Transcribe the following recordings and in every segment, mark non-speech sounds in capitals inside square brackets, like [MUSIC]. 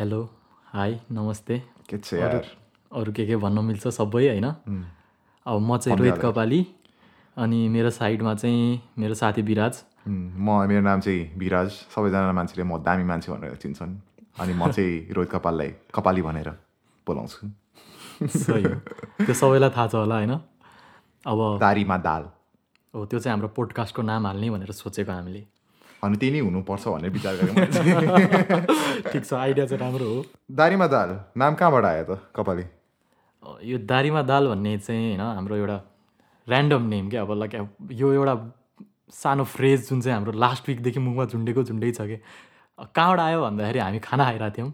Hello hi नमस्ते। के छ यार। अरू के के भन्न मिल्छ सबै होइन? अब म चाहिँ रोहित कपाली अनि मेरो साइडमा चाहिँ मेरो साथी विराज। म मेरो नाम चाहिँ विराज। सबैजना मान्छेले म दामी मान्छे भनेर चिन्छन्। अनि म चाहिँ रोहित कपाललाई कपाली भनेर बोलाउँछु। सही त्यो सबैलाई थाहा छ होला होइन? अब दारीमा दाल। हो त्यो चाहिँ हाम्रो पोडकास्टको नाम हाल्ने भनेर सोचेको हामीले। अनि त्यही नै हुनुपर्छ भनेर विचार गरेँ। [LAUGHS] ठिक छ आइडिया चाहिँ राम्रो हो। दारीमा दाल नाम कहाँबाट आयो त कपाली? यो दारीमा दाल भन्ने चाहिँ होइन हाम्रो एउटा ऱ्यान्डम नेम क्या अब लाइक यो एउटा सानो फ्रेज जुन चाहिँ हाम्रो लास्ट विकदेखि मुखमा झुन्डेको झुन्डै छ कि कहाँबाट आयो भन्दाखेरि हामी खाना खाइरहेको थियौँ।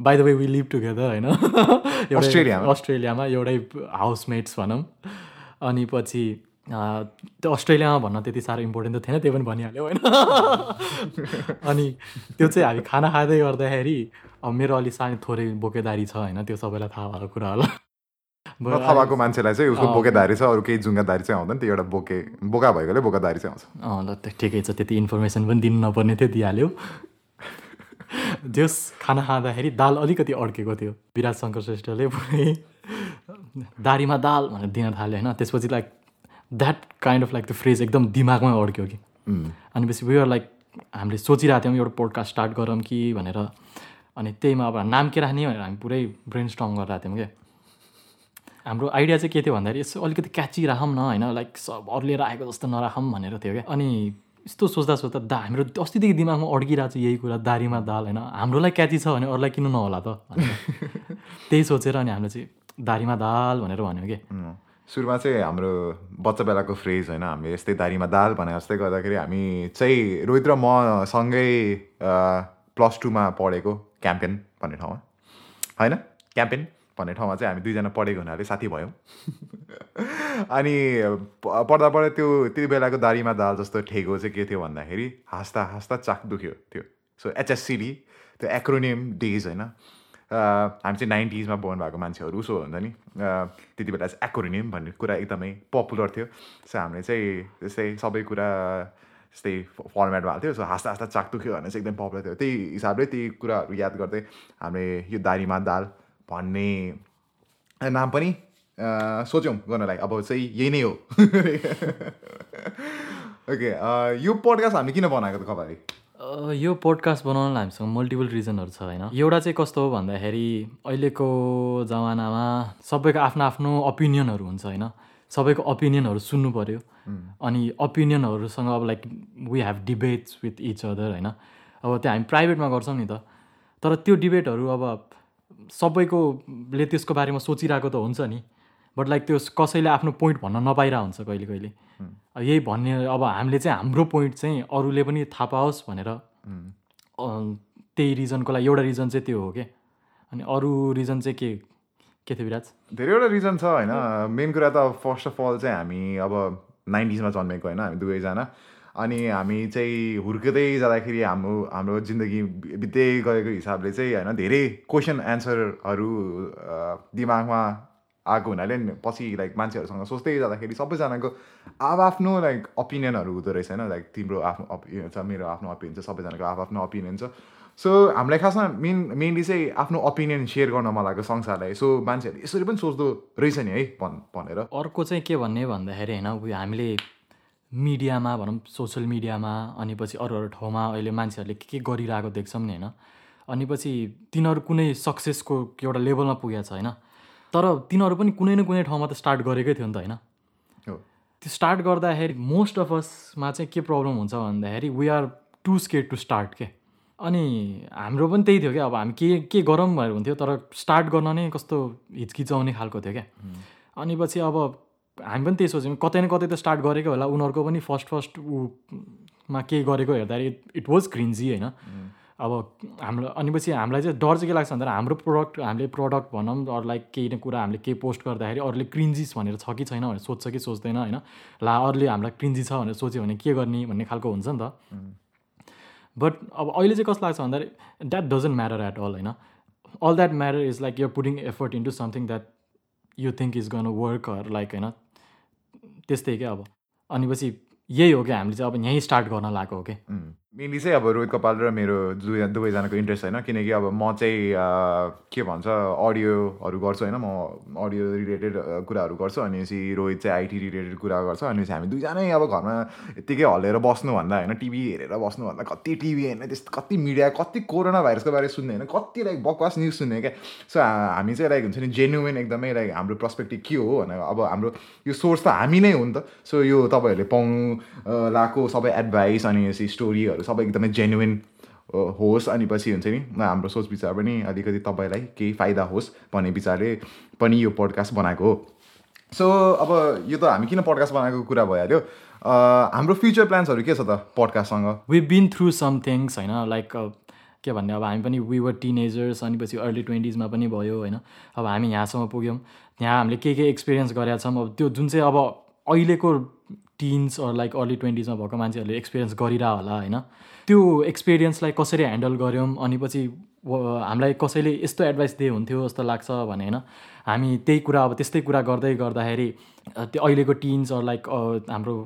By the way we live together होइन? [LAUGHS] अस्ट्रेलियामा? अस्ट्रेलियामा एउटै हाउसमेट्स भनौँ। अनि पछि त्यो अस्ट्रेलियामा भन्न त्यति साह्रो इम्पोर्टेन्ट त थिएन त्यही पनि भनिहाल्यो होइन? [LAUGHS] अनि त्यो चाहिँ हामी खाना खाँदै गर्दाखेरि अब मेरो अलिक सानो थोरै बोकेदारी छ होइन? त्यो सबैलाई थाहा भएको कुरा होला। थाहा भएको मान्छेलाई चाहिँ उसको बोकेदारी छ अरू केही जुङ्गादारी चाहिँ आउँदैन त्यो एउटा बोके बोका भएकोले बोकादारी चाहिँ आउँछ। अँ ल त ठिकै छ त्यति इन्फर्मेसन पनि दिनु नपर्ने थियो दिइहाल्यो। जस खाना खाँदाखेरि दाल अलिकति अड्केको थियो विराज शङ्कर श्रेष्ठले पुरै। दारीमा दाल भनेर दिन थाल्यो होइन? त्यसपछि like that kind of like त्यो फ्रेज एकदम दिमागमै अड्क्यो कि। अनि पछि वी आर लाइक हामीले सोचिरहेको थियौँ एउटा पोडकास्ट स्टार्ट गरौँ कि भनेर। अनि त्यहीमा अब नाम के राख्ने भनेर हामी पुरै ब्रेन स्ट्रङ गरिरहेको थियौँ क्या हाम्रो आइडिया चाहिँ के थियो भन्दाखेरि यसो अलिकति क्याची राखौँ न होइन? लाइक सब अरूले राखेको जस्तो नराखौँ भनेर थियो क्या अनि यस्तो सोच्दा सोच्दा दा हाम्रो अस्तिदेखि दिमागमा अड्किरहेको छ यही कुरा दारीमा दाल होइन? हाम्रोलाई क्याची छ भने अरूलाई किन नहोला त। [LAUGHS] त्यही सोचेर अनि हामीले चाहिँ दारीमा दाल भनेर भन्यो कि। सुरुमा चाहिँ हाम्रो बच्चा बेलाको फ्रेज होइन हामीले यस्तै दारीमा दाल भने जस्तै गर्दाखेरि हामी चाहिँ रोहित र म सँगै प्लस टूमा पढेको क्याम्पेन भन्ने ठाउँमा। होइन? क्याम्पेन भन्ने ठाउँमा चाहिँ हामी दुईजना पढेको हुनाले साथी भयौँ। [LAUGHS] अनि पढ्दा पढ्दा त्यो त्यति बेलाको दारीमा दाल जस्तो ठेगो चाहिँ के थियो भन्दाखेरि हाँस्दा हाँस्दा चाक दुख्यो त्यो। सो एचएससिडी त्यो एक्रोनियम डेज होइन। हामी चाहिँ नाइन्टिजमा बोर्न भएको मान्छेहरू उसो हुन्छ नि त्यति बेला चाहिँ एक्रोनियम भन्ने कुरा एकदमै पपुलर थियो। सो हामीले चाहिँ त्यस्तै सबै कुरा त्यस्तै फर्मेट भएको थियो। सो हाँस्दा हाँस्दा चाक दुख्यो भने चाहिँ एकदम पपुलर थियो। त्यही हिसाबले त्यही कुराहरू याद गर्दै हामीले यो दारीमा दाल भन्ने नाम पनि सोच्यौँ गर्नलाई। अब चाहिँ यही नै हो। [LAUGHS] ओके यो पोडकास्ट हामीले किन बनाएको त खबरी? यो पोडकास्ट बनाउनलाई हामीसँग मल्टिपल रिजनहरू छ होइन। एउटा चाहिँ कस्तो हो भन्दाखेरि अहिलेको जमानामा सबैको आफ्नो आफ्नो ओपिनियनहरू हुन्छ होइन। सबैको ओपिनियनहरू सुन्नु पऱ्यो अनि ओपिनियनहरूसँग अब like we have debates with each other होइन। अब त्यो हामी प्राइभेटमा गर्छौँ नि त। तर त्यो डिबेटहरू अब सबैकोले त्यसको बारेमा सोचिरहेको त हुन्छ नि। बट लाइक त्यो कसैले आफ्नो पोइन्ट भन्न नपाइरहेको हुन्छ कहिले। कहिले अब यही भन्ने अब हामीले चाहिँ हाम्रो पोइन्ट चाहिँ अरूले पनि थाहा पाओस् भनेर। अ, त्यही रिजनको लागि एउटा रिजन चाहिँ त्यो हो क्या अनि अरू रिजन चाहिँ के? के थियो विराज? धेरैवटा रिजन छ होइन। मेन कुरा त फर्स्ट अफ अल चाहिँ हामी अब नाइन्टिजमा जन्मेको होइन हामी दुवैजना। अनि हामी चाहिँ हुर्किँदै जाँदाखेरि हाम्रो हाम्रो जिन्दगी बित्दै गएको हिसाबले चाहिँ होइन धेरै क्वेसन एन्सरहरू दिमागमा आएको हुनाले पछि लाइक मान्छेहरूसँग सोच्दै जाँदाखेरि सबैजनाको आफ्नो लाइक ओपिनियनहरू हुँदो रहेछ होइन। लाइक तिम्रो आफ्नो ओपिनियन छ मेरो आफ्नो ओपिनियन छ सबैजनाको आफ्नो आफ्नो ओपिनियन छ। सो हामीलाई खासमा मेन मेनली चाहिँ आफ्नो ओपिनियन सेयर गर्न मन लागेको संसारलाई। सो मान्छेहरूले यसरी पनि सोच्दो रहेछ नि है भन् भनेर। अर्को चाहिँ के भन्ने भन्दाखेरि होइन हामीले मिडियामा भनौँ सोसियल मिडियामा अनि पछि अरू अरू ठाउँमा अहिले मान्छेहरूले के के गरिरहेको देख्छौँ नि होइन। अनि पछि तिनीहरू कुनै सक्सेसको एउटा लेभलमा पुगेको छ होइन। तर तिनीहरू पनि कुनै न कुनै ठाउँमा त स्टार्ट गरेकै थियो नि त होइन? त्यो स्टार्ट गर्दाखेरि मोस्ट अफ असमा चाहिँ के प्रब्लम हुन्छ भन्दाखेरि we are to skate to start के? अनि हाम्रो पनि त्यही थियो क्या अब हामी के के गरौँ भनेर हुन्थ्यो तर स्टार्ट गर्न नै कस्तो हिचकिचाउने खालको थियो क्या अनि पछि अब हामी पनि त्यही सोच्यौँ कतै न कतै त स्टार्ट गरेको होला। उनीहरूको पनि फर्स्ट फर्स्ट ऊमा के गरेको हेर्दाखेरि इट वाज क्रिन्जी होइन? अब हाम्रो अनि पछि हामीलाई चाहिँ डर चाहिँ के लाग्छ भन्दाखेरि हाम्रो प्रडक्ट हामीले प्रडक्ट भनौँ अरू लाइक केही न कुरा हामीले केही पोस्ट गर्दाखेरि अरूले क्रिन्जिस भनेर छ कि छैन भनेर सोध्छ कि सोच्दैन होइन? ला अरूले हामीलाई क्रिन्जी छ भनेर सोच्यो भने के गर्ने भन्ने खालको हुन्छ नि त। बट अब अहिले चाहिँ कस्तो लाग्छ भन्दाखेरि that doesn't matter at all होइन? All that matter is like you're putting effort into something that you think is gonna work like होइन? त्यस्तै क्या अब? अनि पछि यही हो कि हामीले चाहिँ अब यहीँ स्टार्ट गर्न लागेको हो कि? मेनली चाहिँ अब रोहित कपाल र मेरो दुई दुवैजनाको इन्ट्रेस्ट होइन किनकि अब म चाहिँ के भन्छ अडियोहरू गर्छु होइन? म अडियो रिलेटेड कुराहरू गर्छु अनि चाहिँ रोहित चाहिँ आइटी रिलेटेड कुरा गर्छ अनि हामी दुईजनै अब घरमा यत्तिकै हल्लेर बस्नुभन्दा होइन? टिभी हेरेर बस्नुभन्दा कति टिभी हेर्ने त्यस्तो कति मिडिया कति कोरोना भाइरसको बारे सुन्ने होइन? कति लाइक बकवास न्युज सुन्ने क्या? सो हामी चाहिँ लाइक हुन्छ नि जेन्युन एकदमै लाइक हाम्रो पर्सपेक्टिभ के हो भनेर अब हाम्रो यो सोर्स त हामी नै हो नि त। सो यो तपाईँहरूले पाउनु लाएको सबै एडभाइस अनि स्टोरीहरू सबै एकदमै जेन्युन होस् अनि पछि हुन्छ नि हाम्रो सोच विचार पनि अलिकति तपाईँलाई केही फाइदा होस् भन्ने विचारले पनि यो पोडकास्ट बनाएको हो। सो अब यो त हामी किन पडकास्ट बनाएको कुरा भइहाल्यो? हाम्रो फ्युचर प्लान्सहरू के छ त पडकास्टसँग we been through some things होइन लाइक के भन्ने अब हामी पनि वी वर टिनेजर्स अनि पछि अर्ली ट्वेन्टिजमा पनि भयो होइन। अब हामी यहाँसम्म पुग्यौँ। यहाँ हामीले के के एक्सपिरियन्स गरेका छौँ? अब त्यो जुन चाहिँ अब अहिलेको टिन्स अर लाइक अर्ली ट्वेन्टिजमा भएको मान्छेहरूले एक्सपिरियन्स गरिरह होला होइन? त्यो एक्सपिरियन्सलाई कसरी ह्यान्डल गऱ्यौँ? अनि पछि हामीलाई कसैले यस्तो एडभाइस दिए हुन्थ्यो जस्तो लाग्छ भने होइन? हामी त्यही कुरा अब त्यस्तै कुरा गर्दै गर्दाखेरि त्यो अहिलेको टिन्स अर लाइक हाम्रो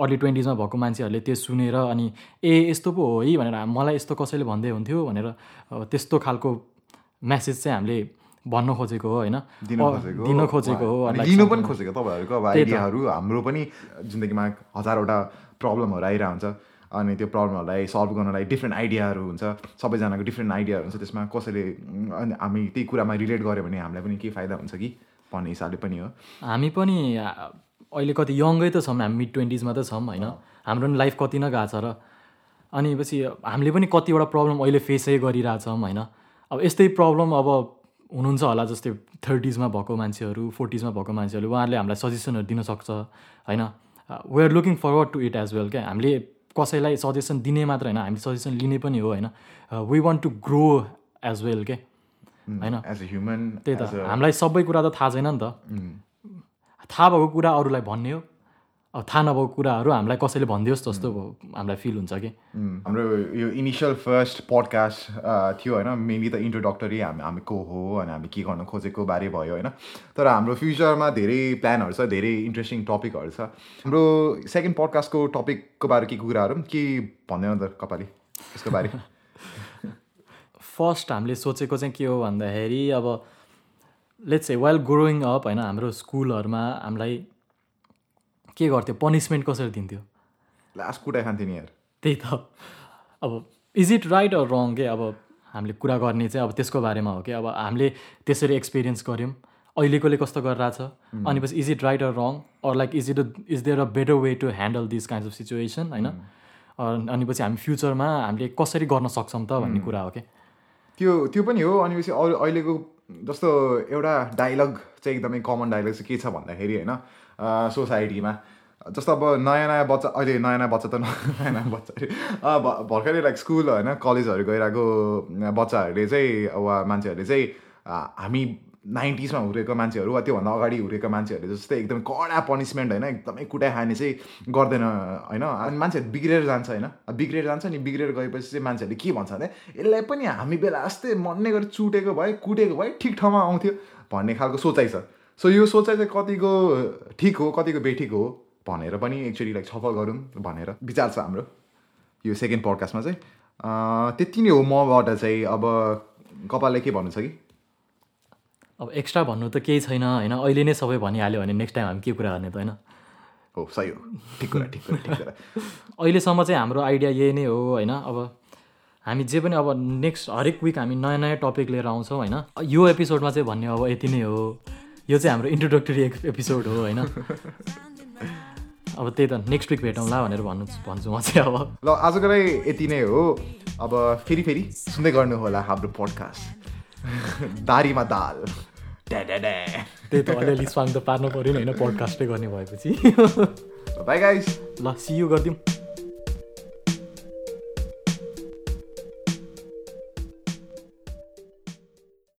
अर्ली ट्वेन्टिजमा भएको मान्छेहरूले त्यो सुनेर अनि ए यस्तो पो हो है भनेर मलाई यस्तो कसैले भन्दै हुन्थ्यो भनेर त्यस्तो खालको म्यासेज चाहिँ हामीले भन्न खोजेको हो होइन? दिन खोजेको दिन खोजेको हो लिनु पनि खोजेको तपाईँहरूको अब। आइडियाहरू हाम्रो पनि जिन्दगीमा हजारवटा प्रब्लमहरू आइरहेको हुन्छ। अनि त्यो प्रब्लमहरूलाई सल्भ गर्नलाई डिफ्रेन्ट आइडियाहरू हुन्छ। सबैजनाको डिफ्रेन्ट आइडियाहरू हुन्छ त्यसमा। कसैले अनि हामी त्यही कुरामा रिलेट गऱ्यो भने हामीलाई पनि केही फाइदा हुन्छ कि? भन्ने हिसाबले पनि हो। हामी पनि अहिले कति यङ्गै त छौँ हामी मिड ट्वेन्टिजमा त छौँ होइन? हाम्रो पनि लाइफ कति नै गएको छ र। अनि पछि हामीले पनि कतिवटा प्रब्लम अहिले फेसै गरिरहेछौँ होइन? अब यस्तै प्रब्लम अब हुनुहुन्छ होला जस्तै थर्टिजमा भएको मान्छेहरू फोर्टिजमा भएको मान्छेहरू उहाँहरूले हामीलाई सजेसनहरू दिन सक्छ होइन? We are looking forward to it as well क्या? हामीले कसैलाई सजेसन दिने मात्र होइन हामीले सजेसन लिने पनि हो होइन? We want to grow as well के होइन? एज अ ह्युमन त्यही त हामीलाई सबै कुरा त थाहा छैन नि त। थाहा भएको कुरा अरूलाई भन्ने हो। अब थाहा नभएको कुराहरू हामीलाई कसैले भनिदियोस् जस्तो हामीलाई फिल हुन्छ कि? हाम्रो यो इनिसियल फर्स्ट पडकास्ट थियो होइन। मेनली त इन्ट्रोडक्टरी हामी हामी को हो अनि हामी के गर्न खोजेको बारे भयो होइन। तर हाम्रो फ्युचरमा धेरै प्लानहरू छ धेरै इन्ट्रेस्टिङ टपिकहरू छ। हाम्रो सेकेन्ड पडकास्टको टपिकको बारे के कुराहरू? के भन्दैन त कपाली? यसको बारे। [LAUGHS] फर्स्ट हामीले सोचेको चाहिँ के हो भन्दाखेरि अब let's say well growing up होइन हाम्रो स्कुलहरूमा हामीलाई के गर्थ्यो? पनिसमेन्ट कसरी दिन्थ्यो? लास्ट कुटा खान्थ्यो नि यार। त्यही त। अब is it right or wrong के? अब हामीले कुरा गर्ने चाहिँ अब त्यसको बारेमा हो कि? अब हामीले त्यसरी एक्सपिरियन्स गऱ्यौँ। अहिलेकोले कस्तो गरिरहेछ? अनि पछि is it right or wrong or like is it is there a better way to handle this kind of situation होइन? अनि पछि हामी फ्युचरमा हामीले कसरी गर्न सक्छौँ त भन्ने कुरा हो कि? त्यो त्यो पनि हो। अनि पछि अरू अहिलेको जस्तो एउटा डायलग चाहिँ एकदमै कमन डायलग चाहिँ के छ भन्दाखेरि होइन? सोसाइटीमा। जस्तो अब नयाँ नयाँ बच्चा अहिले नयाँ नयाँ बच्चा त [LAUGHS] नयाँ नयाँ बच्चा भर्खरै लाइक स्कुल होइन कलेजहरू गइरहेको बच्चाहरूले चाहिँ वा मान्छेहरूले चाहिँ हामी नाइन्टिजमा हुर्केको मान्छेहरू वा त्योभन्दा अगाडि हुर्केको मान्छेहरूले जस्तै एकदम कडा पनिसमेन्ट होइन एकदमै कुटाइ खाने चाहिँ गर्दैन होइन? अनि मान्छेहरू बिग्रेर जान्छ होइन? बिग्रेर जान्छ नि बिग्रेर गएपछि चाहिँ मान्छेहरूले के भन्छ भने यसलाई पनि हामी बेला जस्तै मन्ने गरी चुटेको भए कुटेको भए ठिक ठाउँमा आउँथ्यो भन्ने खालको सोचाइ छ। सो यो सोचाइ चाहिँ कतिको ठिक हो कतिको बेठिक हो भनेर पनि एकचोटि लाइक छलफल गरौँ भनेर। विचार छ हाम्रो यो सेकेन्ड पडकास्टमा चाहिँ। त्यति नै हो मबाट चाहिँ अब कपालले के भन्नु छ कि? अब एक्स्ट्रा भन्नु त केही छैन होइन? अहिले नै सबै भनिहाल्यो भने नेक्स्ट टाइम हामी के कुरा गर्ने त होइन? हो सही हो। ठिक कुरा ठिक कुरा ठिक कुरा। [LAUGHS] अहिलेसम्म चाहिँ हाम्रो आइडिया यही नै हो होइन? अब हामी जे पनि अब नेक्स्ट हरेक विक हामी नयाँ नयाँ टपिक लिएर आउँछौँ होइन? यो एपिसोडमा चाहिँ भन्ने अब यति नै हो। यो चाहिँ हाम्रो इन्ट्रोडक्टरी एपिसोड हो होइन? अब त्यही त नेक्स्ट विक भेटौँला भनेर भन्नु भन्छु म चाहिँ अब। ल आजको लागि यति नै हो। अब फेरि फेरि सुन्दै गर्नु होला हाम्रो पडकास्ट दारीमा दाल। त्यही त अलिअलि स्वाङ त पार्नु पऱ्यो नि होइन? पडकास्टै गर्ने भएपछि। बाई गाइस ल सियु गरिदिउँ।